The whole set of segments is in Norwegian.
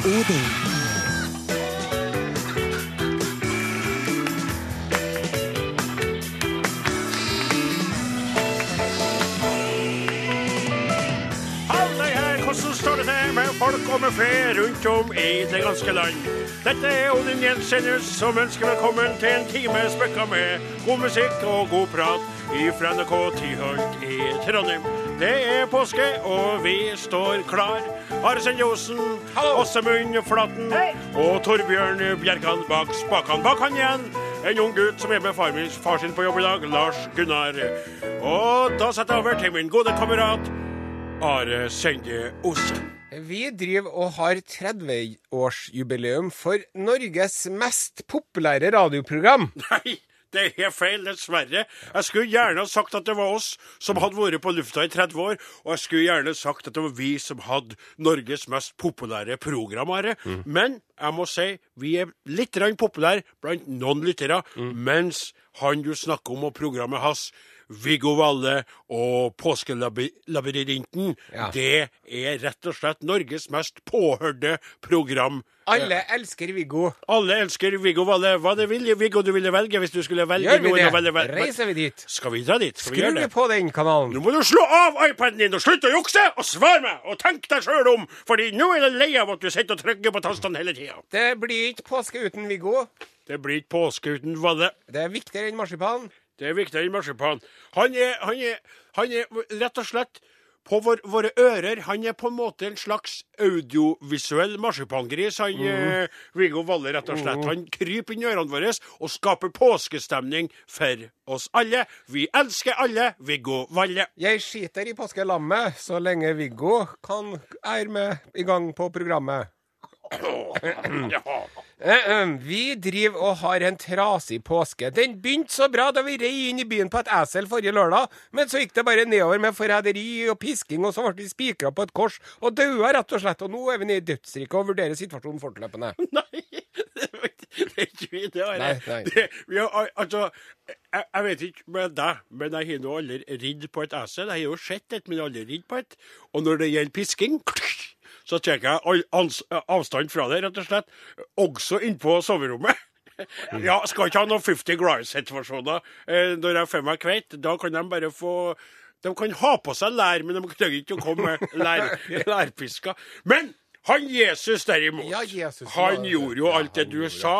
Her, hvordan står det til med folk og med fe rundt om i det ganske land? Dette er Odin Jensenius som ønsker velkommen til en time spekka med god musikk og god prat fra NRK Tyholt i Trondheim. Det er påske, og vi står klar. Arsen Josen, Osen, Flatten Flaten og Torbjørn Bjerkan bak spakene. Bak han igjen en ung gutt som er med far, min, far sin på jobb i dag, Lars Gunnar. Og da setter jeg over til min gode kamerat Are Sende Osen. Vi driver og har 30-årsjubileum for Norges mest populære radioprogram. Nei, det er helt feil, dessverre. Jeg skulle gjerne ha sagt at det var oss som hadde vært på lufta i 30 år, og jeg skulle gjerne sagt at det var vi som hadde Norges mest populære program. Mm. Men jeg må si vi er litt populære blant noen lyttere, mens han du snakker om og programmet hans Viggo Valle og Påskelabyrinten, Ja. det er rett og slett Norges mest påhørte program. Alle elsker Viggo. Alle elsker Viggo Valle. Hva det vil Viggo du ville velge hvis du skulle velge Gjør vi det? Velge, velge? Reiser vi dit? Skal vi dra dit? Skal gjøre vi på den kanalen? Nå må du slå av iPaden din og slutte å jukse, og svar meg! Og tenk deg sjøl om, fordi nå er jeg lei av at du sitter og trykker på tastene hele tida. Det blir ikke påske uten Viggo. Det blir ikke påske uten Valle. Det er viktigere enn marsipan. Det er viktigere enn marsipan. Han er, han er, han er rett og slett på vår, våre ører. Han er på en måte en slags audiovisuell marsipangris. Han eh, Viggo Valle, rett og slett. Han kryper inn i ørene våre og skaper påskestemning for oss alle. Vi elsker alle Viggo Valle. Jeg skiter i påskelammet så lenge Viggo kan er med i gang på programmet. Vi driver og har en trasig påske. Den begynte så bra da vi rei inn i byen på et esel forrige lørdag, men så gikk det bare nedover med forræderi og pisking, og så ble vi spikra på et kors og daua, rett og slett. Og nå er vi nede i dødsriket og vurderer situasjonen fortløpende. Nei, det er ikke- det er vi. Har altså, jeg, jeg vet ikke med deg, men jeg har nå aldri ridd på et esel. Jeg har jo sett et, men aldri ridd på et. Og når det gjelder pisking, så tar jeg all avstand fra det, rett og slett. Også innpå soverommet. Ja, skal ikke ha noen 50 Grimes-situasjoner eh, når jeg får meg kveit. Da kan de bare få De kan ha på seg lær, men de trenger ikke å komme med lær, lærpisker. Men han Jesus, derimot, Ja, Jesus, han ja. gjorde jo Ja, alt det du sa.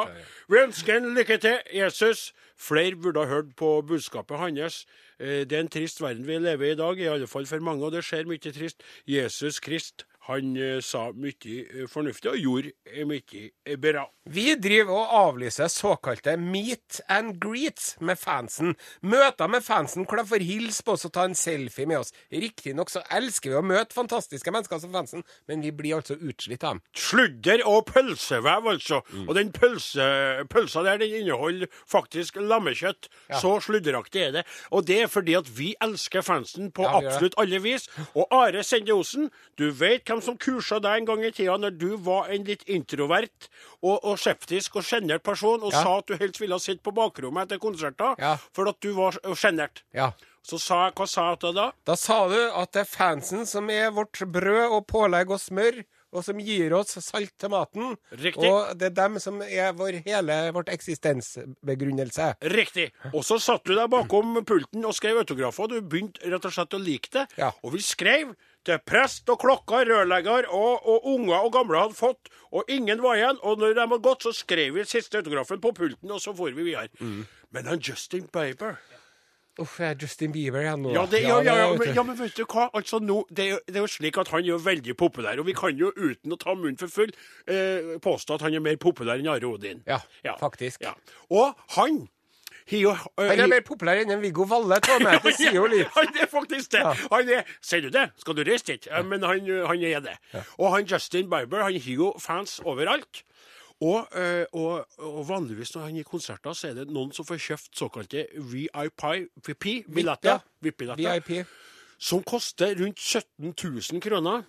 Vi ønsker en lykke til, Jesus. Flere burde ha hørt på budskapet hans. Eh, Det er en trist verden vi lever i i dag, i alle fall for mange, og det skjer mye trist. Jesus Krist, han eh, sa mye eh, fornuftig og gjorde eh, mye bra. Vi driver og avlyser såkalte meet and greets med fansen. Møter med fansen hvor de får hilse på oss og ta en selfie med oss. Riktignok så elsker vi å møte fantastiske mennesker som fansen, men vi blir altså utslitt av dem. Sludder og pølsevev, altså. Mm. Og den pølse, pølsa der, den inneholder faktisk lammekjøtt. Så sludderaktig er det. Og det er fordi at vi elsker fansen på Ja, absolutt alle vis. Og Are Sende Osen, du vet hvem som kursa deg en gang i tida når du var en litt introvert og, og skeptisk og sjenert person, og Ja. sa at du helst ville sitte på bakrommet etter konserter Ja. for at du var sjenert. Ja. Så sa hva sa deg da? Da sa du at det er fansen som er vårt brød og pålegg og smør, og som gir oss salt til maten. Riktig. Og det er dem som er vår hele vårt eksistensbegrunnelse. Riktig. Og så satt du deg bakom pulten og skrev autografer, og du begynte rett og slett å like det. Ja. Og vi skrev til prest og klokker, rørlegger og, og unger og gamle hadde fått, og ingen var igjen. Og når de hadde gått, så skrev vi siste autografen på pulten, og så for vi videre. Mm. Men han Justin Bieber Uff, jeg er Justin Bieber igjen nå. ja, det, ja, ja, ja, men, ja, men vet du hva? Altså, nå, det, det er jo slik at han er jo veldig populær, og vi kan jo uten å ta munnen for full eh, påstå at han er mer populær enn Are Odin. Ja, faktisk. Og han har jo eh, Han er mer populær enn en Viggo Valle, tror jeg. Det sier jo litt. Han er faktisk det. Han er, Sier du det? Skal du reise dit? Men han, han er det. Og han Justin Bieber han har jo fans overalt. Og, eh, og, og vanligvis når han gir konserter, så er det noen som får kjøpt såkalte. VIP-billetter VIP. som koster rundt 17 000 kroner.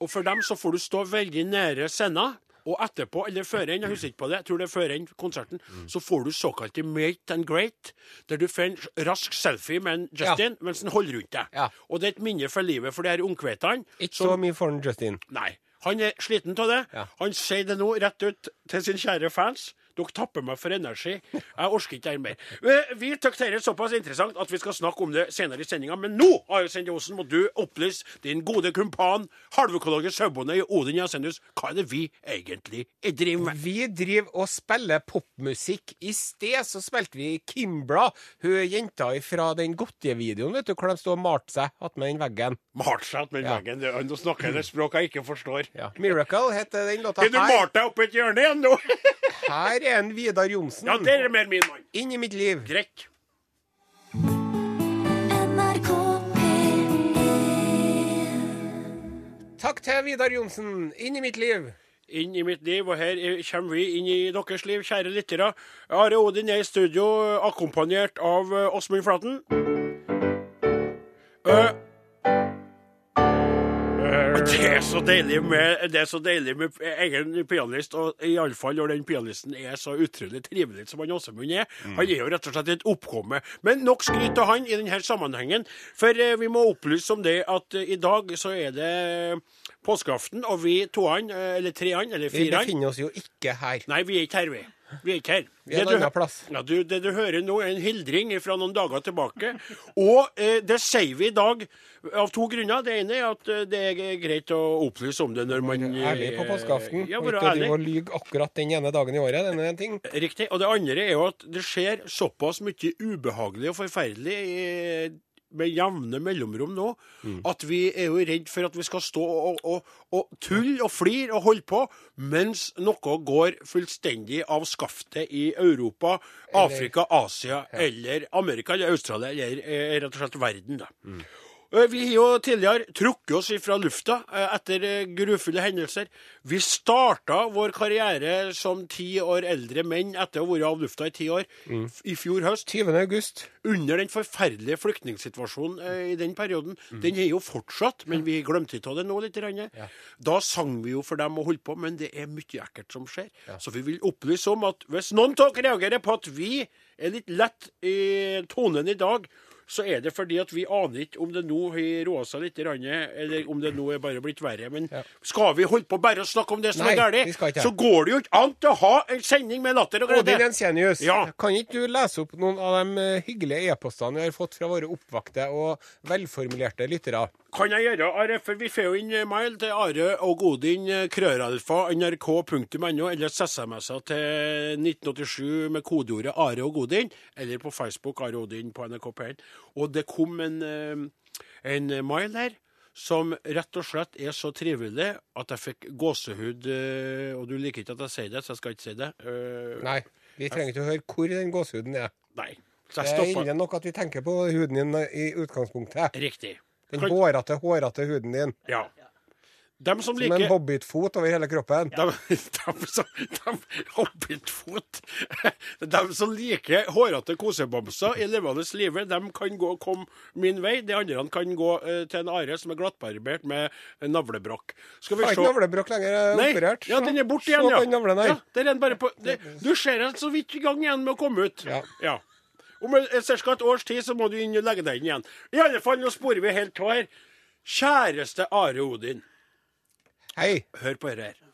Og for dem så får du stå veldig nære scenen. Og etterpå, eller før enn, jeg husker ikke på det, jeg tror det er før enn konserten, så får du såkalte mate and great, der du får en rask selfie med en Justin mens han holder rundt deg. Ja. Og det er et minne for livet for de her ungkvetene. Ikke så mye for Justin. Nei. Han er sliten av det. Ja. Han sier det nå rett ut til sine kjære fans. Dere tapper meg for energi. Jeg orker ikke det mer. Eh, Vi syns dette såpass interessant at vi skal snakke om det senere i sendinga. Men nå Are Sende Osen, må du opplyse din gode kumpan, halvøkologisk sauebonde i Odin Jasenius, hva er det vi egentlig driver med? Vi driver og spiller popmusikk. I sted så spilte vi Kimbla, hun jenta fra den Godtje-videoen, vet du, hvor de står og malte seg attmed den veggen. Malte seg med Ja. veggen. Nå snakker jeg et språk jeg ikke forstår. Ja. Miracle heter den låta. her. Har du malt deg opp et hjørne igjen nå? her er en Vidar Johnsen. ja, det er mer min mann. Inn i mitt liv. Grekk. Takk til Vidar Johnsen. Inn i mitt liv. inn i mitt liv, og her er- kommer vi inn i deres liv, kjære lyttere. Are Odin er i studio, akkompagnert av eh, Åsmund Flaten. Det er så deilig med, det er så deilig med egen pianist, og iallfall når den pianisten er så utrolig trivelig som han Åsemund er. Han er jo rett og slett et oppkomme. Men nok skryt til han i denne sammenhengen, for eh, vi må opplyse om det at eh, i dag så er det påskeaften, og vi toene, eh, eller treene, eller Vi befinner oss jo ikke her. Nei, vi er ikke her, vi. Vi er ikke her. Vi er en annen plass. Ja, du, det du hører nå, er en hildring fra noen dager tilbake. Og eh, det sier vi i dag av to grunner. Det ene er at eh, det er greit å opplyse om det når man Ærlig på påskeaften. Ja, være ikke drive ærlig. og lyge akkurat den ene dagen i året. denne er en ting. Riktig. Og det andre er jo at det skjer såpass mye ubehagelig og forferdelig eh, med jevne mellomrom nå, Mm. at vi er jo redd for at vi skal stå og, og, og tulle og flire og holde på, mens noe går fullstendig av skaftet i Europa, Afrika, Asia eller Amerika eller Australia eller eh, rett og slett verden. da. Mm. Eh, Vi har jo tidligere trukket oss fra lufta eh, etter eh, grufulle hendelser. Vi starta vår karriere som ti år eldre menn etter å ha vært av lufta i ti år mm. i fjor høst. 20. august. Under den forferdelige flyktningsituasjonen i den perioden. Den er jo fortsatt, men vi glemte ikke av det nå litt. Ja. Da sang vi jo for dem og holdt på, men det er mye ekkelt som skjer. Så vi vil opplyse om at hvis noen av dere reagerer på at vi er litt lett i tonen i dag, så er det fordi at vi aner ikke om det nå har roa seg litt, eller om det nå er bare blitt verre. Men skal vi holde på bare å snakke om det som Nei, er galt, så går det jo ikke an til å ha en sending med latter og Odin glede. Jensenius, Ja. kan ikke du lese opp noen av de hyggelige e-postene vi har fått fra våre oppvakte og velformulerte lyttere? Kan jeg gjøre, Are, for vi får jo inn mail til Are og Godin, eh, krøralfa, nrk.no, eller SMS-er til 1987 med kodeordet Are og Godin, eller på Facebook Are Odin på NRK P1. Og det kom en, eh, en mail her som rett og slett er så trivelig at jeg fikk gåsehud. eh, Og du liker ikke at jeg sier det, så jeg skal ikke si det. Eh, Nei, vi trenger ikke å høre hvor den gåsehuden er. Nei. Så Det er ille nok at vi tenker på huden din i utgangspunktet. Riktig. Den Kan- hårete, hårete huden din. Ja. Dem som Som en liker hobbitfot over hele kroppen. Ja. De, de, som, de Hobbitfot. De som liker hårete kosebamser i levende live, de kan gå, og komme min vei. De andre kan gå uh, til en are som er glattbarbert med navlebrokk. Skal vi Har ikke navlebrokk lenger er Nei, operert. ja, den er borte igjen, ja. den ja det er den bare på, det, du ser den så vidt i gang igjen med å komme ut. Ja. Ja. Om ca. et års tid så må du inn og legge deg inn igjen. I alle fall, nå sporer vi helt av her. Kjæreste Are Odin. Hei. Hør på dette her.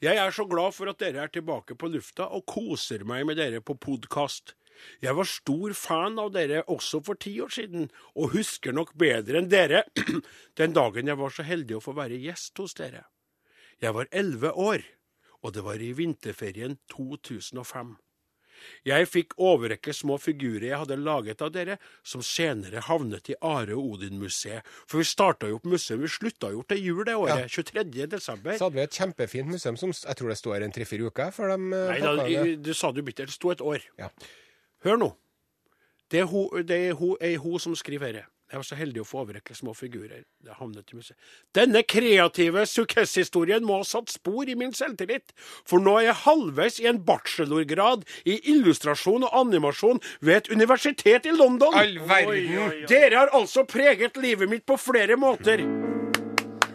Jeg er så glad for at dere er tilbake på lufta og koser meg med dere på podkast. Jeg var stor fan av dere også for ti år siden, og husker nok bedre enn dere den dagen jeg var så heldig å få være gjest hos dere. Jeg var elleve år, og det var i vinterferien 2005. Jeg fikk overrekke små figurer jeg hadde laget av dere, som senere havnet i Are og Odin-museet. For vi starta jo opp museum, vi slutta jo til jul det året, 23. desember. Så hadde vi et kjempefint museum som jeg tror det står en tre-fire uker før de eh, Nei, da, du sa det jo bitte, det sto et år. Ja. Hør nå. Det er hun, det er hun som skriver dette. Jeg var så heldig å få overrekke små figurer. Det havnet i museet. Denne kreative suksesshistorien må ha satt spor i min selvtillit, for nå er jeg halvveis i en bachelorgrad i illustrasjon og animasjon ved et universitet i London. All verden. Dere har altså preget livet mitt på flere måter.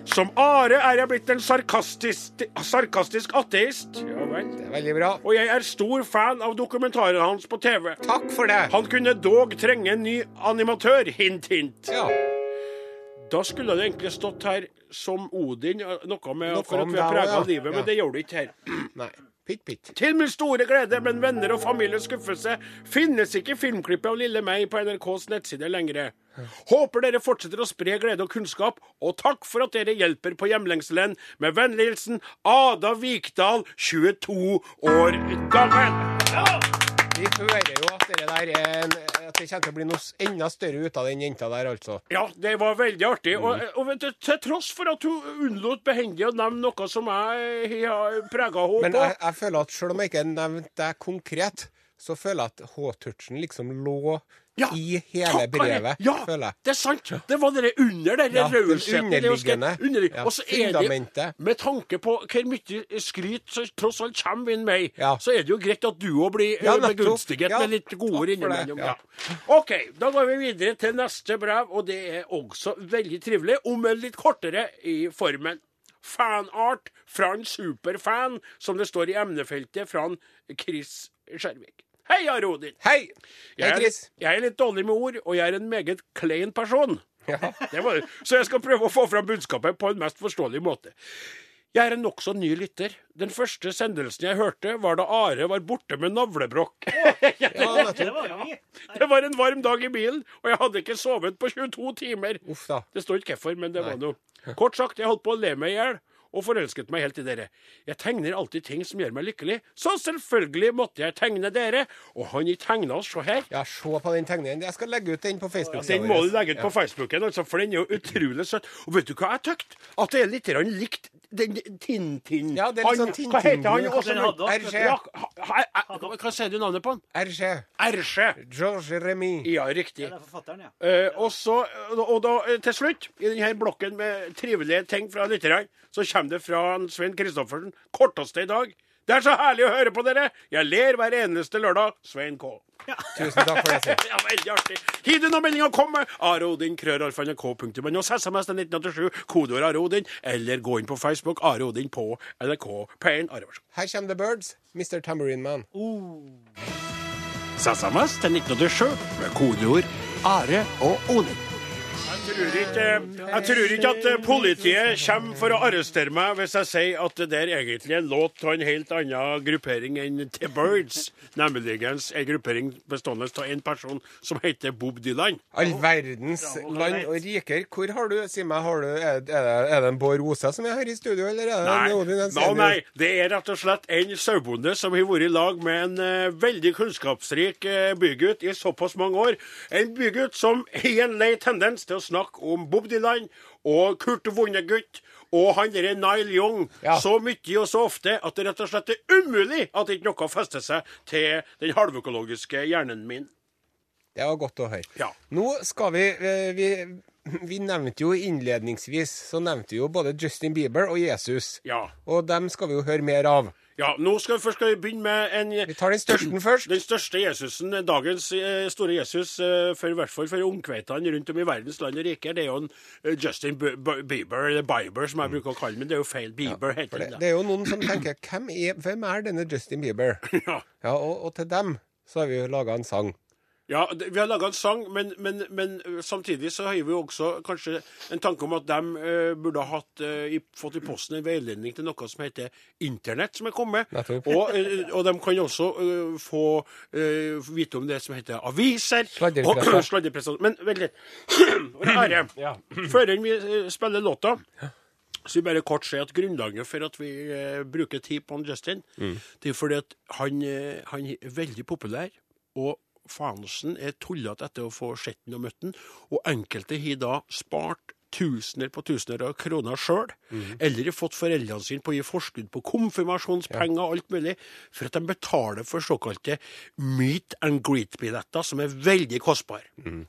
Som Are er jeg blitt en sarkastisk, sarkastisk ateist. Ja vel. Det er veldig bra. Og jeg er stor fan av dokumentarene hans på TV. Takk for det. Han kunne dog trenge en ny animatør, hint, hint. Ja. Da skulle det egentlig stått her som Odin, eh, noe med Noe for at vi har prega ja. livet, Ja. men det gjør det ikke her. Nei. Pytt, pitt. Til min store glede, men venner og families skuffelse, finnes ikke filmklippet av Lille meg på NRKs nettside lenger. Håper dere fortsetter å spre glede og kunnskap, og takk for at dere hjelper på hjemlengselen. Med vennlig hilsen Ada Vikdal, 22 år gammel. Vi hører jo at det der er en, at det kommer til å bli noe enda større ut av den jenta der, altså. Ja, det var veldig artig. Og, og vet du, til tross for at hun unnlot behendig å nevne noe som jeg har prega henne Men på jeg, jeg føler at selv om jeg ikke nevnte deg konkret, så føler jeg at H-touchen liksom lå Ja, i hele brevet, Ja, det er sant. Det var det under der Ja, skre- underliggende. underlig- Ja, Og så er det, med tanke på hvor mye skryt som tross alt kommer inn meg, Ja. så er det jo greit at du òg blir Ja, eh, begunstiget med litt gode ord takk for det, innimellom. OK, da går vi videre til neste brev, og det er også veldig trivelig, om en litt kortere i formen. Fanart fra en superfan, som det står i emnefeltet fra Chris Skjervik. Hei, Are Odin. Hei! Jeg Hei, er, Chris. jeg er litt dårlig med ord, og jeg er en meget klein person. Ja. Det var, så jeg skal prøve å få fram budskapet på en mest forståelig måte. Jeg er en nokså ny lytter. Den første sendelsen jeg hørte, var da Are var borte med navlebrokk. Det var vi. Det var en varm dag i bilen, og jeg hadde ikke sovet på 22 timer. Uff da. Det står ikke hvorfor, men det var noe. Kort sagt, jeg holdt på å le meg i hjel. Og forelsket meg helt i dere. Jeg tegner alltid ting som gjør meg lykkelig, så selvfølgelig måtte jeg tegne dere. Og han i tegna oss, se her. Ja, se på den tegningen. Jeg skal legge ut den på Facebook. Den må du legge ut på Facebooken, altså, for den er jo utrolig søt. Og vet du hva jeg tykte? At det er litt likt den Tintin... Ja, det er litt sånn sånn Hva heter han? Tintin- Også, RG. ja, hva, sier du navnet på han? RG. RG. George Remy. Ja, riktig. Det er forfatteren, ja. Eh, og så, og da, eh, til slutt, i denne blokken med trivelige ting fra lytterne, så kommer det fra Svein Kristoffersen. Korteste i dag. Det er så herlig å høre på dere! Jeg ler hver eneste lørdag. Svein K. Tusen takk for det. Siv. Ja, veldig artig. Hiv du noen meldinger, kom med! Arodin, krøralfa.nrk.no, SMS til 1987, kodeord Arodin, eller gå inn på Facebook, Arodin på NRK P1. Are, vær så god. Her kommer The Birds, Mr. Tambourine Man. SMS til 1987 med kodeord Are og Odin. Jeg tror, ikke, jeg tror ikke at eh, politiet kommer for å arrestere meg hvis jeg sier at det der egentlig er en låt av en helt annen gruppering enn The Birds. Nemlig en gruppering bestående av en person som heter Bob Dylan. All verdens land og riker. Hvor har du Si meg, har du, er, er, det, er det en Bård Osa som er her i studio, eller er det Nei, Odin no, nei, det er rett og slett en sauebonde som har vært i lag med en uh, veldig kunnskapsrik uh, bygutt i såpass mange år. En bygutt som har en lei tendens til å snakke om Bob Dylan og Kurt Vonnegut og han derre Nile Young Ja. så mye og så ofte at det rett og slett er umulig at ikke noe fester seg til den halvøkologiske hjernen min. Det var godt å høre. Ja. Nå skal vi, eh, vi Vi nevnte jo innledningsvis Så nevnte vi jo både Justin Bieber og Jesus. Ja. Og dem skal vi jo høre mer av. ja nå skal vi først skal vi begynne med en Vi tar den største først. Den største Jesusen, dagens eh, store Jesus, eh, for i hvert fall for ungkveitene rundt om i verdens land og rike, det er jo en eh, Justin B B Bieber, eller Bieber som jeg bruker å kalle ham, men det er jo feil. Bieber ja, heter det, det er jo noen som tenker hvem er, hvem er denne Justin Bieber? Ja. Ja, og, og til dem så har vi jo laga en sang. Ja, vi har laga en sang, men, men, men eh, samtidig så har vi jo også kanskje en tanke om at de uh, burde ha hatt, uh, i, fått i posten en veiledning til noe som heter Internett, som er kommet. Og, uh, og de kan også eh, få eh, vite om det som heter aviser. Sladrepresser. Men vent litt. Are, før vi eh, spiller låta så vil bare kort si at Grunnlaget for at vi eh, bruker tid på Justin, Justin, det er fordi at han, eh, han er veldig populær. og fansen er tullete etter å få sett den og møtt den, og enkelte har da spart tusener på tusener av kroner sjøl, eller har fått foreldrene sine på å gi forskudd på konfirmasjonspenger og alt mulig, for at de betaler for såkalte meet and greet-billetter, som er veldig kostbare.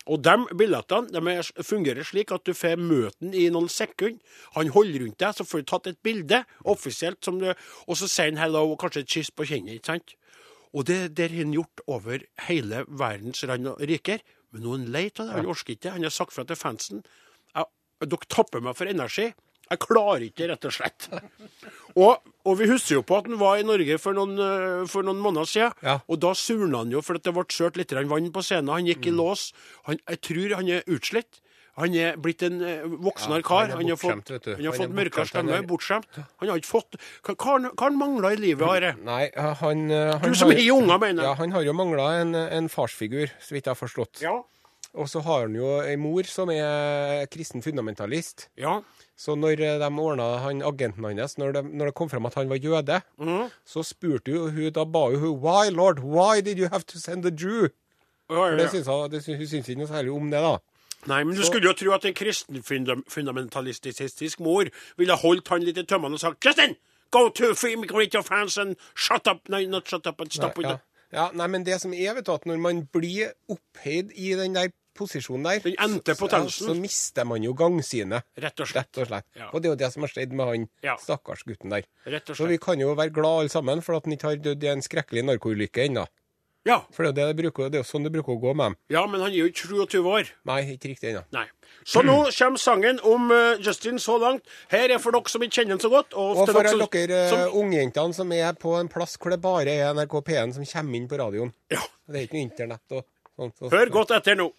Og de billettene de er, fungerer slik at du får møte den i noen sekunder. Han holder rundt deg, så får du tatt et bilde offisielt, som du, og så sier han hello og kanskje et kyss på kinnet. ikke sant? Og det der har han gjort over hele verdens land og riker. Men nå er han lei av det. Han orker ikke. Han har sagt fra til fansen jeg, dere tapper meg for energi. Jeg klarer ikke, rett og slett. Og, og vi husker jo på at han var i Norge for noen, øh, for noen måneder siden. Ja. Og da surna han jo, for at det ble sølt litt vann på scenen. Han gikk i lås. Han, jeg tror han er utslitt. Han er blitt en voksnere kar. Ja, han Han har fått, han har fått mørkere stemme. Bortskjemt. Han har ikke fått Hva hva han- mangla i livet, Are? Nei, eh, han, eh, han Du som har- unger, mener Ja, han har jo mangla en, en farsfigur, så vidt jeg har forstått. Ja. Og så har han jo ei mor som er kristen fundamentalist. ja. Så når eh, de ordna han agenten hans, når det, når det kom fram at han var jøde, mm. så spurte jo hun, da ba hun Why, lord, why did you have to send a Jew? Ja, For ja, det ja. syns hun, det syns, hun syns ikke noe særlig om det, da. Nei, men du skulle jo tro at en kristen fundam- fundamentalistisk mor ville holdt han litt i tømmene og sagt Justin, go to immigrate your fans and shut up Nei, not shut up, and stop nei, ja. ja, nei, men det som er, vet du, at når man blir opphøyd i den der posisjonen der, Den endte så- potensen. så mister man jo gangsynet. Rett og slett. Rett og slett. Ja. Og det er jo det som har skjedd med han Ja. stakkars gutten der. Rett og slett. Så vi kan jo være glad alle sammen for at han ikke har dødd i en skrekkelig narkoulykke ennå. Ja. For det er, det, bruker, det er jo sånn det bruker å gå med dem. ja, men han er jo ikke 27 år. Nei, ikke riktig ennå. Nei. Så nå kommer sangen om uh, Justin så langt. Her er for dere som ikke kjenner ham så godt. Og, Og for dere som- dere som, uh, ungjentene som er på en plass hvor det bare er NRK P1 som kommer inn på radioen. Ja. Det er ikke noe internett og sånt. og- Hør godt etter nå.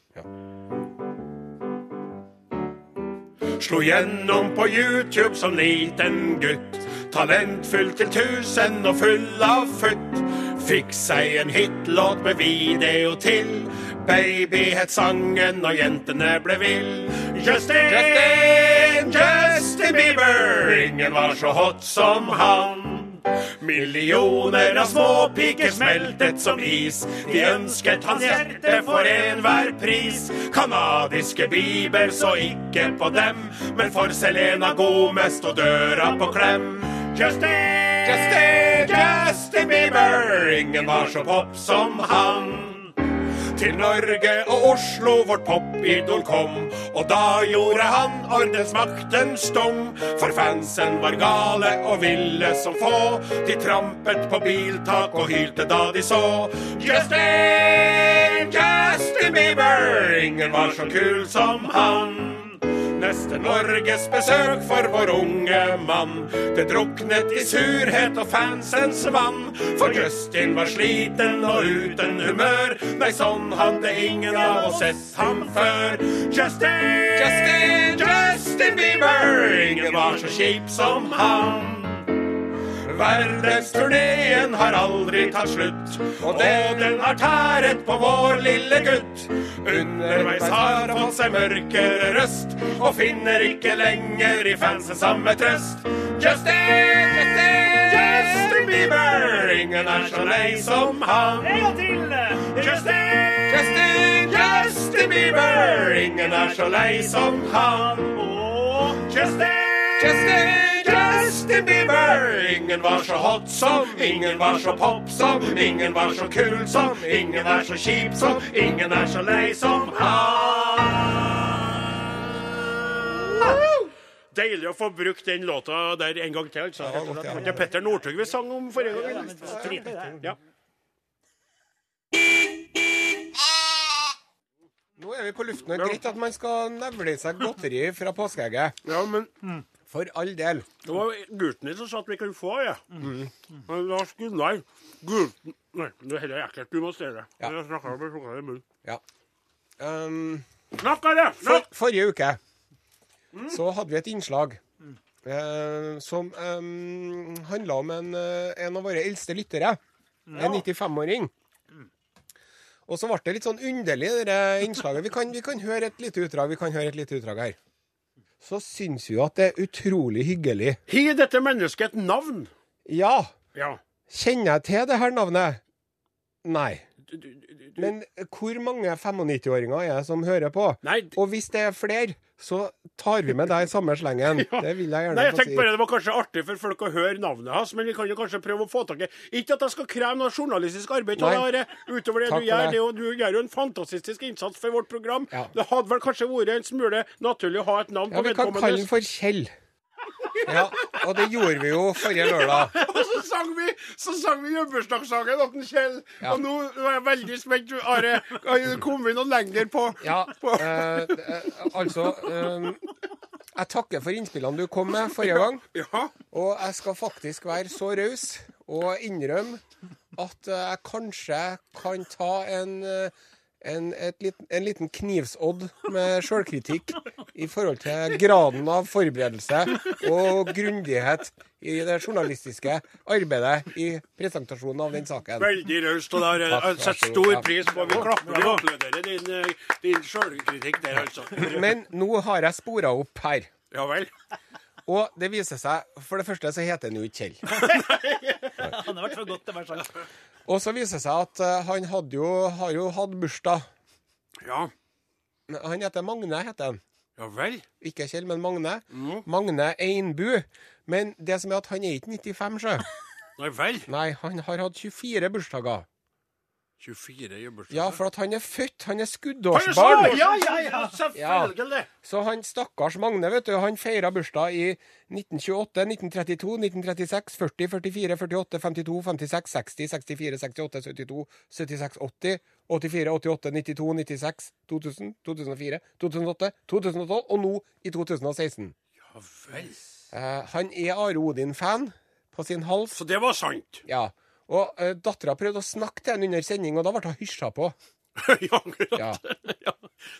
Slo gjennom på YouTube som liten gutt. Talentfull til tusen og full av futt. Fikk seg en hitlåt med video til. Baby het sangen, og jentene ble vill. Justin, Justin, Justin Bieber. Ingen var så hot som han. Millioner av småpiker smeltet som is. De ønsket hans hjerte for enhver pris. Kanadiske Bieber så ikke på dem, men for Selena Gomez sto døra på klem. Justin, Justin, Justin Bieber. Ingen var så pop som han. Til Norge og Oslo vårt popidol kom, og da gjorde han ordensmakten stum. For fansen var gale og ville som få. De trampet på biltak og hylte da de så Justin, Justin Bieber. Ingen var så kul som han. Neste Norges besøk for vår unge mann. Det druknet i surhet og fansens vann. For Justin var sliten og uten humør. Nei, sånn hadde ingen av oss sett ham før. Justin, Justin, Justin Bieber. Ingen var så kjip som han. Verdensturneen har aldri tatt slutt, og den har tæret på vår lille gutt. Underveis har han fått seg mørkere røst, og finner ikke lenger i fansen samme trøst. Justin, Justin, Justin Bieber, ingen er så lei som han. Justin, Justin, Justin Bieber, ingen er så lei som han. Justin, Justin, Justin Bieber. Ingen var så hot som, ingen var så pop som, ingen var så kul som, ingen er så kjip som, ingen er så lei som han. Deilig å få brukt den låta der en gang til. Altså. Ja. Det Petter Northug vi sang om forrige gang. Ja. Nå er vi på luften. Det er greit at man skal nevle i seg godteri fra påskeegget. ja, men For all del. det var gutten din som sa at vi kunne få, ja. Men Lars Gunnar Gutten Nei, det er heller ekkelt. Du må stelle. Ja. Jeg snakker med tunga i munnen. Ja. Um, Snakk av det! for, forrige uke så hadde vi et innslag eh, som um, handla om en, eh, en av våre eldste lyttere. En 95-åring. Og så ble det litt sånn underlig, det innslaget. Vi kan, vi kan høre et lite utdrag Vi kan høre et lite utdrag her. Så syns vi jo at det er utrolig hyggelig. Har dette mennesket et navn? Ja, Ja. kjenner jeg til det her navnet? Nei. Du, du. Men hvor mange 95-åringer er det som hører på? Nei, Og hvis det er flere, så tar vi med deg i samme slengen. Det vil jeg gjerne Nei, jeg tenkte si. bare det var kanskje artig for folk å høre navnet hans, men vi kan jo kanskje prøve å få tak i Ikke at jeg skal kreve noe journalistisk arbeid av deg, utover det Takk du gjør. det. Er Du gjør jo en fantastisk innsats for vårt program. Ja. Det hadde vel kanskje vært en smule naturlig å ha et navn Ja, på vi kan kalle den for Kjell. Ja, og det gjorde vi jo forrige lørdag. Og så sang vi så sang vi jubileumsdagssangen til Kjell. Ja. Og nå er jeg veldig spent. Are, kom vi noe lenger på, Ja, på eh, eh, altså eh, Jeg takker for innspillene du kom med forrige gang. Ja. Og jeg skal faktisk være så raus og innrømme at eh, jeg kanskje kan ta en, eh, en, et lit- en liten knivsodd med sjølkritikk i forhold til graden av forberedelse og grundighet i det journalistiske arbeidet i presentasjonen av den saken. Veldig raust. Og der har jeg setter stor pris på Vi applauderer din, eh, din sjølkritikk der, altså. Men nå har jeg spora opp her. Ja vel. Og det viser seg For det første så heter han jo ikke Kjell. Han har vært for godt til å være sagt. Og så viser det seg at eh, han jo, har jo hatt bursdag. Ja. Han heter Magne, heter han. Ja vel. Ikke Kjell, men Magne. Mm. Magne Einbu. Men det som er at han er ikke 95, sjø. Nei vel. Nei, han har hatt 24 bursdager. 24 i. Ja, for at han er født. Han er Han er skuddårsbarn. så- Ja, ja, ja. Selvfølgelig. Så han stakkars Magne, vet du, han feira bursdag i 1928, 1932, 1936, 40, 44, 48, 52, 56, 60, 64, 68, 72, 76, 80, 84, 88, 92, 96, 2000, 2004, 2008, 2012 og nå i 2016. Ja vel. Eh, han er Are Odin-fan på sin hals. Så det var sant. Ja. Og eh, dattera prøvde å snakke til henne under sending, og da ble hun hysja på. ja, akkurat. Ja. Ja.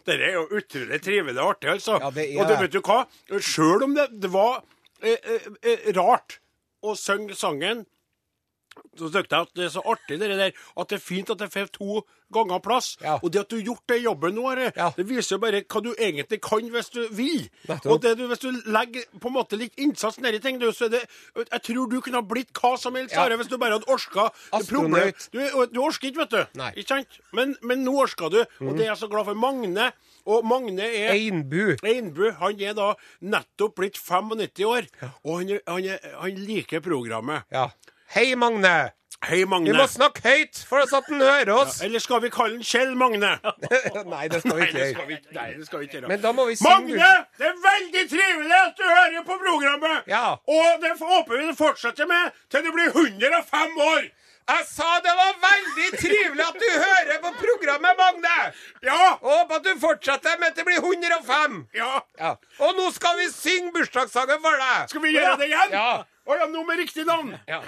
Det er jo utrolig trivelig og artig, altså. Ja, det er og du det. vet du hva? Sjøl om det, det var eh, eh, eh, rart å synge sangen, så jeg at det er så artig det der, at det er fint at det får to ganger plass. Ja. Og det at du har gjort den jobben nå, Are, Ja. det viser jo bare hva du egentlig kan hvis du vil. Og det du, hvis du legger på en måte litt innsats nedi ting, du, så er det Jeg tror du kunne ha blitt hva som helst, Ja. Hvis du bare hadde orska Astronaut. Du, du orsker ikke, vet du. Nei. Ikke sant? Men, men nå orsker du, og det er jeg så glad for. Magne, og Magne er Einbu. Einbu han er da nettopp blitt 95 år, og han, han, han liker programmet. Ja. Hei, Magne. Hei, Magne. Vi må snakke høyt for at han hører oss. Eller skal vi kalle han Kjell Magne? Nei, det skal vi ikke gjøre. Nei, det skal vi ikke gjøre. Magne, det er veldig trivelig at du hører på programmet! Ja. Og det håper vi det fortsetter med til du blir 105 år! Jeg sa det var veldig trivelig at du hører på programmet, Magne! Ja! Og håper at du fortsetter med til det blir 105. Ja! Ja. Og nå skal vi synge bursdagssangen for deg. Skal vi gjøre det igjen? Ja. Å ja, nå med riktig navn. Ja.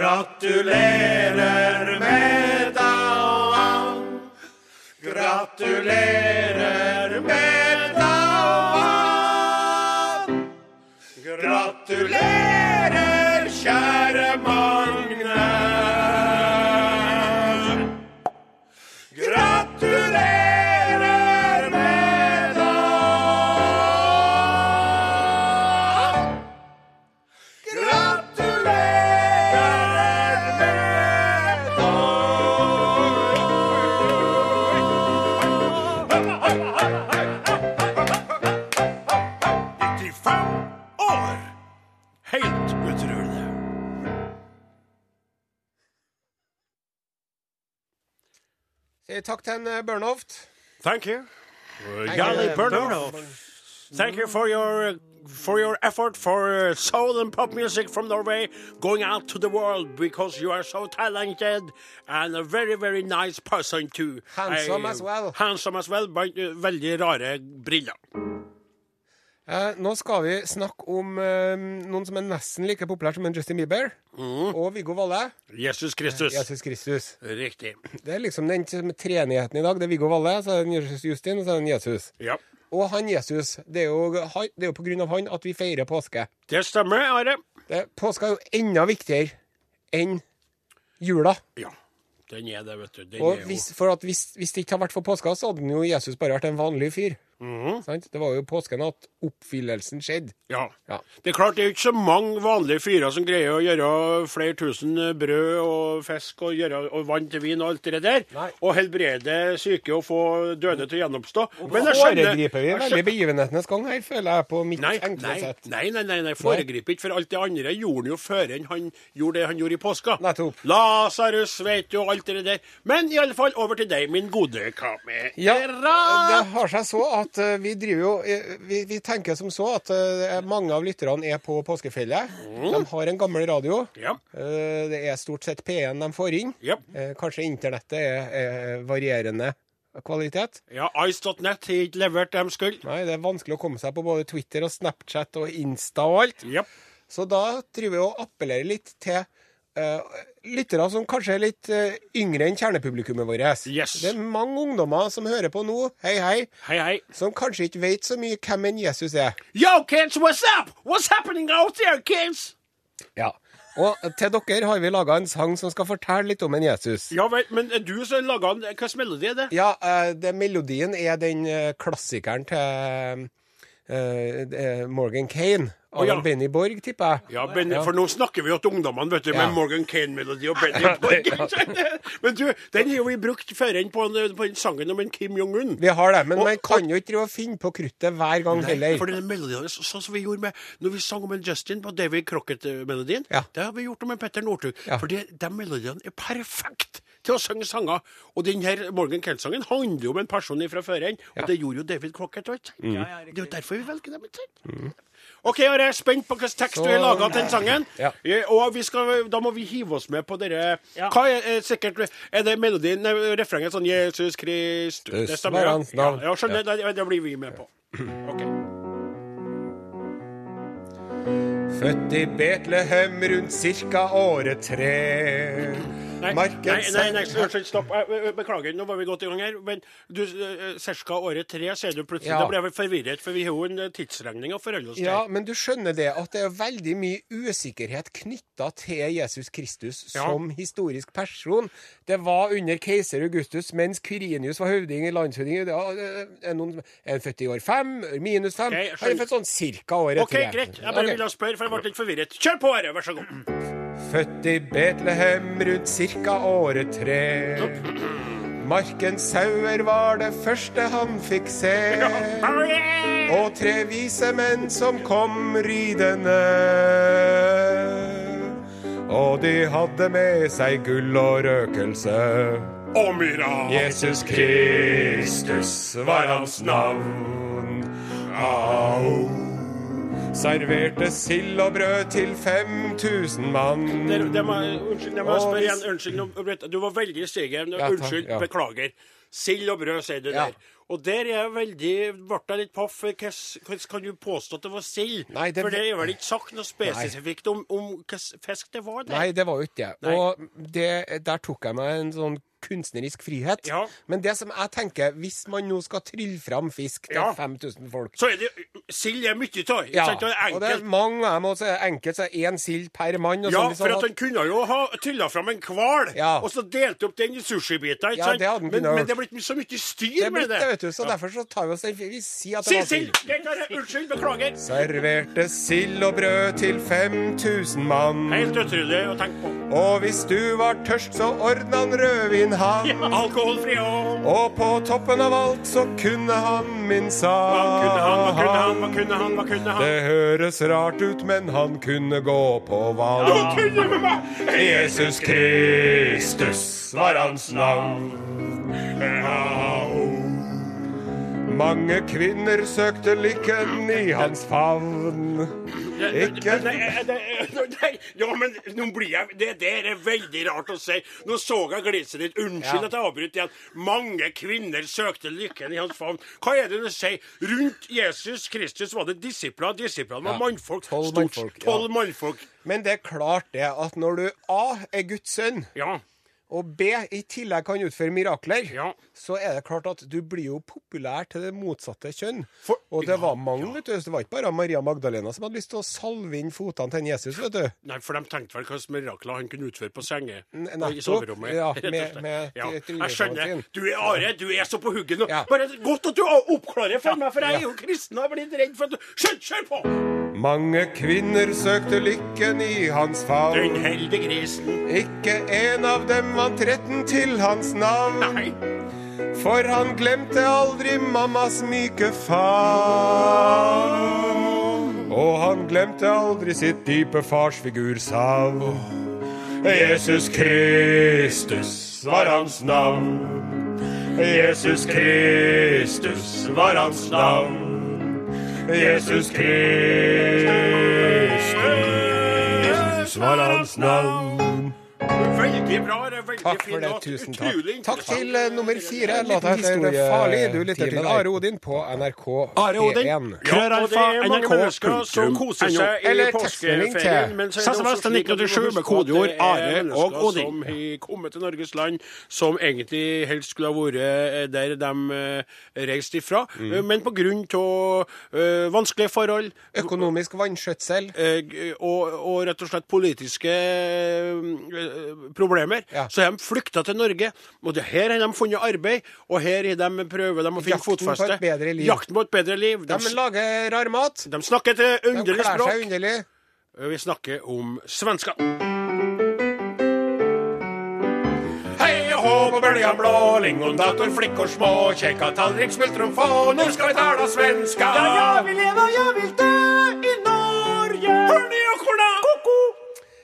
Gratulerer med dagen. Gratulerer med dagen. Gratulerer, takk til en eh, Bernhoft. Thank you. You, Bernhoft. Thank you for your for your effort for uh, soul and pop music from Norway going out to the world because you are so talented and a very very nice person too. Handsome I- as well. Handsome as well. but, uh, Veldig rare briller. Eh, nå skal vi snakke om eh, noen som er nesten like populær som en Justin Bieber. Og Viggo Valle. Jesus Kristus. Jesus Kristus. Riktig. Det er liksom den treenigheten i dag. Det er Viggo Valle, så er det Jesus Justin, og så er det Jesus. Ja. Og han Jesus, det er jo, det er jo på grunn av han at vi feirer påske. Det stemmer, Are. Det, påska er jo enda viktigere enn jula. Ja. Den er det, vet du. Den Og hvis, for at hvis, hvis det ikke hadde vært for påska, så hadde jo Jesus bare vært en vanlig fyr. Mhm. -hmm. Det var jo påsken at oppfyllelsen skjedde. Ja. Ja. Det er klart det er ikke så mange vanlige fyrer som greier å gjøre flere tusen brød og fisk og, gjøre, og vann til vin og alt det der. Nei. Og helbrede syke og få døde til å gjenoppstå. Men jeg skjønner- foregriper vi veldig begivenhetenes gang her, føler jeg, på mitt Nei, enkle nei, sett. nei, nei, nei, nei, foregriper ikke, for alt det andre gjorde han jo før enn han gjorde det han gjorde i påska. Nettopp. Lasarus, vet du, og alt det der. Men i alle fall, over til deg, min gode kamerat. Ja, det har seg så at eh, vi driver jo eh, Vi, vi tenker som så at eh, mange av lytterne er på påskefjellet. De har en gammel radio. Ja. Det er stort sett P1 de får inn. Ja. Kanskje internettet er, er varierende kvalitet. ja, Ice.net har ikke levert dem skyld. Nei, det er vanskelig å komme seg på både Twitter og Snapchat og Insta og alt. Ja. Så da driver vi og appellerer litt til lyttere som kanskje er litt eh, yngre enn kjernepublikummet vårt. Yes. Det er mange ungdommer som hører på nå, hei, hei, Hei, hei. som kanskje ikke vet så mye hvem en Jesus er. Yo, kids, what's up? What's happening out there, kids? Ja. Og til dere har vi laga en sang som skal fortelle litt om en Jesus. Ja vel, men er du som laga den Hvilken melodi er det? Ja, eh, det, melodien er den eh, klassikeren til eh, eh, Morgan Kane. Og ja. Benny Borg, tipper jeg. Ja, Benny, for nå snakker vi jo til ungdommene, vet du, Ja. med Morgan Kane-melodi og Benny Borg. Men du, den har jo vi brukt før enn på, en, på en sangen om en Kim Jong-un. Vi har det, men Og- man kan jo ikke drive og finne på kruttet hver gang heller. For den melodien, så- sånn som vi gjorde med når vi sang om en Justin på David Crocket-melodien, Ja. det har vi gjort om en Petter Northug. For det- de melodiene er perfekt til å synge sanger. Og denne Morgan Kane-sangen handler jo om en person fra føreren, og det gjorde jo David Crocket òg. Mm. Ja, ja. Det er jo derfor vi velger dem. ikke sant? OK, jeg er spent på hvilken tekst Så- du har laga til den sangen. Ja. Eh, Og vi skal, da må vi hive oss med på dere Ja. Hva er, er sikkert Er det melodien, refrenget sånn Jesus Kristus Det stemmer, ja? Ja, ja, skjønner. Det, det blir vi med på. OK. Født i Betlehem rundt cirka året tre. Nei, Marken nei, nei, unnskyld, stopp. Eh, eh, Beklager, nå var vi godt i gang her. Men du, ca. året tre, sier du plutselig. Ja. Da ble jeg forvirret, for vi har jo en eh, tidsregning å forholde oss til. Ja, men du skjønner det at det er veldig mye usikkerhet knytta til Jesus Kristus Ja. som historisk person. Det var under keiser Augustus, mens Kyrinius var høvding i landshøvding. Ja, det Er han født i år fem? Minus fem? Ok, Han er født sånn cirka året okay, tre. greit. Jeg bare okay. ville spørre, for jeg ble litt forvirret. Kjør på, Are. Vær så god. Født i Betlehem rundt cirka året tre. Markens sauer var det første han fikk se. Og tre vise menn som kom ridende. Og de hadde med seg gull og røkelse. Og myra. Jesus Kristus var hans navn. Au. Serverte sild og brød til 5000 mann. Det, det må, unnskyld, det må jeg spørre igjen. Unnskyld, nå- du var veldig stiger. Unnskyld, beklager. Sild og brød, sier du Ja. der. Og der er jeg veldig ble jeg litt paff. Hvordan kan du påstå at det var sild? Det- For det er vel ikke sagt noe spesifikt om, om hvilken fisk det var? der. Nei, det var jo ikke det. Og det, der tok jeg meg en sånn kunstnerisk frihet. Ja. Men det som jeg tenker, hvis man nå skal trylle fram fisk til Ja. 5000 folk Så er det Sild er mye av. ja, og det er mange må si, enkelt, så er én sild per mann. Ja, sånn, for at at- han kunne jo ha trylla fram en hval, Ja. og så delt opp den i sushibiter. Ja, det men, men det er blitt så mye styr det med det. det, vet du, så derfor så tar vi oss en Vi sier at det var sild! Unnskyld, beklager. Serverte sild og brød til 5000 mann. Helt utrolig å tenke på. Og hvis du var tørst, så ordna han rødvin, han. Alkoholfri òg. Og på toppen av alt så kunne han min sa Hva kunne han, hva kunne han, hva kunne han? hva kunne han? Det høres rart ut, men han kunne gå på vann. Han kunne med meg! Jesus Kristus var hans navn. Mange kvinner søkte lykken i hans favn. Ikke Ja, men nå blir jeg Det der er veldig rart å si. Nå så jeg gliset ditt. Unnskyld at jeg avbryter igjen. Mange kvinner søkte lykken i hans favn. Hva er det du sier? Rundt Jesus Kristus var det disipler. Disiplene var mannfolk. tolv Stort mannfolk. Tolv mannfolk. Men det er klart det at når du A er Guds sønn, Ja. Og B i tillegg kan utføre mirakler, Ja. så er det klart at du blir jo populær til det motsatte kjønn. For- og det ja, var mange, vet du. Det var ikke bare Maria Magdalena som hadde lyst til å salve inn fotene til Jesus, vet du. Nei, for de tenkte vel hvilke mirakler han kunne utføre på senge. N- og i soverommet. Ja, med- med ja. Jeg skjønner. Du er Are, du er så på hugget nå. Ja. Bare godt at du oppklarer for meg, for jeg er jo kristen og har blitt redd for at du Skjønn, kjør på! Mange kvinner søkte lykken i hans Den heldige grisen. Ikke en av dem vant retten til hans navn. Nei. For han glemte aldri mammas myke favn. Og han glemte aldri sitt dype farsfigursavn. Jesus Kristus var hans navn. Jesus Kristus var hans navn. Jesus Kristus var hans navn. Veldig bra. Er Veldig Takk for det. Tusen takk. Takk til uh, nummer fire. Låta heter historie- Farlig. Du lytter til. Are Odin på NRK Are Odin. P1. Ja, og det er mange NRK i Eller tekstmelding til Men så det SMS til slik at vi må 1987 med kodeord Are og Odin. Som har kommet til Norges land, som egentlig helst skulle ha vært eh, der de eh, reiste ifra. Mm. Eh, Men av eh, vanskelige forhold Økonomisk vanskjøtsel. eh, og, og rett og slett politiske eh, problemer, Ja. Så har de flykta til Norge. Og det her har de funnet arbeid, og her har de prøver de å finne Jakten på fotfeste. et bedre liv. Jakten på et bedre liv. De, De lager rar mat. de snakker et underlig språk. De klær seg underlig. Vi snakker om svensker. Hei og hå på bøljan blå, lingondator, flickor små, kjekka tallrik, smultron få, nå skal vi tala svenska. vil leve, jeg vil dø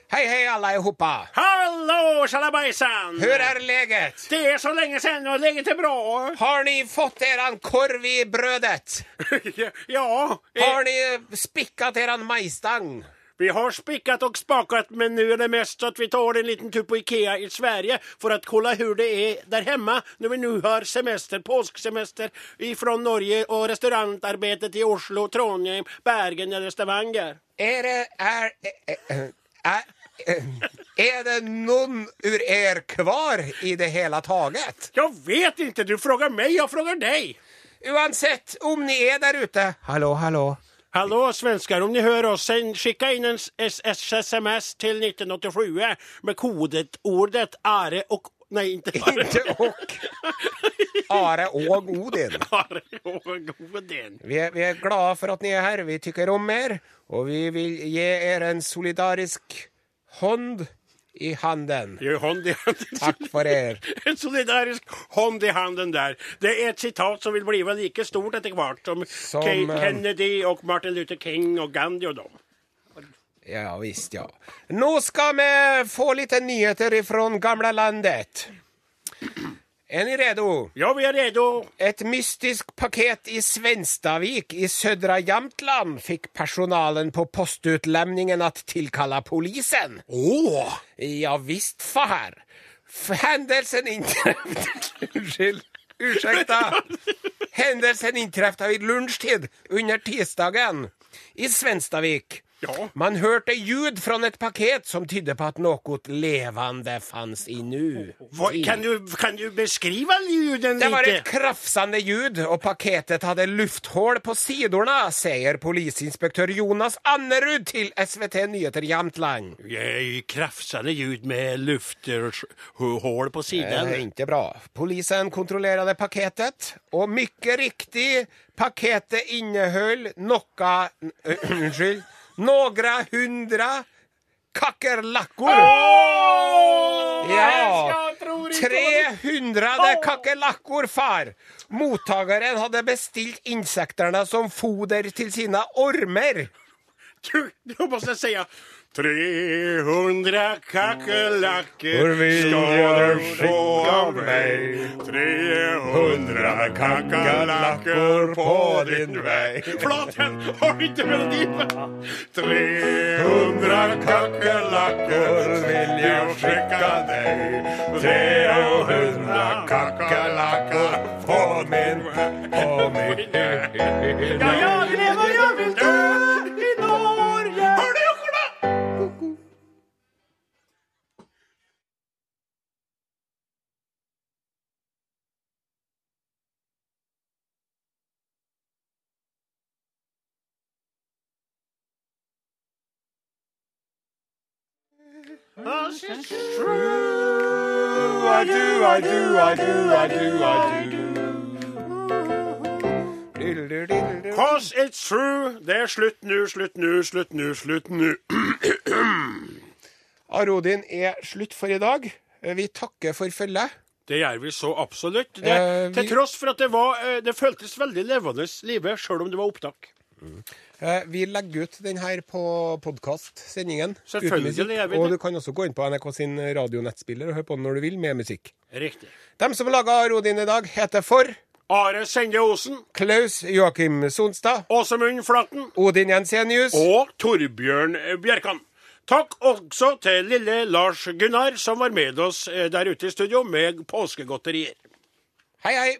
Hei, hei, alle i hoppa. Hallo, sjalabaisan. Hur er leget? Det er så lenge siden, og leget er bra. Har ni fått eran korv i brødet? ja, Jeg... Har ni spikkat eran majstang? vi har spikkat og spakat, men nå er det mest at vi tar en liten tur på Ikea i Sverige for å kolla hur det er der hjemme når vi nå har semester, påsksemester ifrån Norge og restaurantarbetet i Oslo, Trondheim, Bergen eller Stavanger. Er det er, er, er, er det noen ur er kvar i det hele taget? Jag vet inte, du frågar mig, jag frågar dig. Uansett om ni er der ute Hallo, hallo. Hallå svenskar, om ni hör oss, send, skicka in en sms till 1987 med kodet ordet are och... Nej, inte are. Inte och. Are og Odin. Are og Odin. Vi er, vi er glade for at ni er her. Vi tykker om mer, og vi vil gi er en solidarisk hånd i handen. Jo, hånd i handen. Takk for er. En solidarisk hånd i handen der. Det er et sitat som vil bli like stort etter hvert som, Som, eh, Kennedy og Martin Luther King og Gandhi og dem. Ja visst, ja. Nå skal vi få litt nyheter ifra gamle landet. Er ni redo? Ja, vi er redo. Et mystisk paket i Svenstavik i södra Jämtland fikk personalen på postutlämningen att tillkalla polisen. Åh! Ja visst, far. Hendelsen Händelsen inträffade... Unnskyld. Ursäkta. Hendelsen inträffade vid lunchtid under tisdagen i Svenstavik. Ja. Man hørte ljud fra et paket som tydde på at noe levende fanns i nu. Hva, kan, du, kan du beskriva ljuden Det var et krafsande ljud, og paketet hadde lufthål på sidorna, sier polisinspektør Jonas Annerud til SVT Nyheter Jämtland. Krafsende ljud med lufthål på Det er ikke bra. Polisen kontrollerte paketet og mye riktig, paketet inneholdt äh, unnskyld, några hundra kackerlackor. Ja, 300 kakerlakkor, far. Mottakeren hadde bestilt insektene som foder til sine ormer. Du, du måste säga 300 kakerlakker skal du av mig? 300 kakerlakker på din vei. Flaten, har du ikke melodin? 300 kakerlakker vil jeg skicka deg. 300 kakerlakker på min på min Ja, jag Cause it's true, I do, I do, I do, I do, I do. Cause it's true. Det er slutt nå, slutt nå, slutt nå, slutt nå. Arodin er slutt for i dag. Vi takker for følget. Det gjør vi så absolutt. Det, Eh, vi- Til tross for at det var eh, Det føltes veldig levende livet, sjøl om det var opptak. Eh, Vi legger ut den her på podkast-sendingen. Selvfølgelig Og du kan også gå inn på NRK sin radionettspiller og høre på den når du vil, med musikk. Riktig. De som laga Rodin i dag, heter For Are Sende Osen, Klaus Joakim Sonstad, Åsemund Flaten Odin Jensenius og Torbjørn Bjerkan. Takk også til lille Lars Gunnar, som var med oss eh, der ute i studio med påskegodterier. Hei. Hei.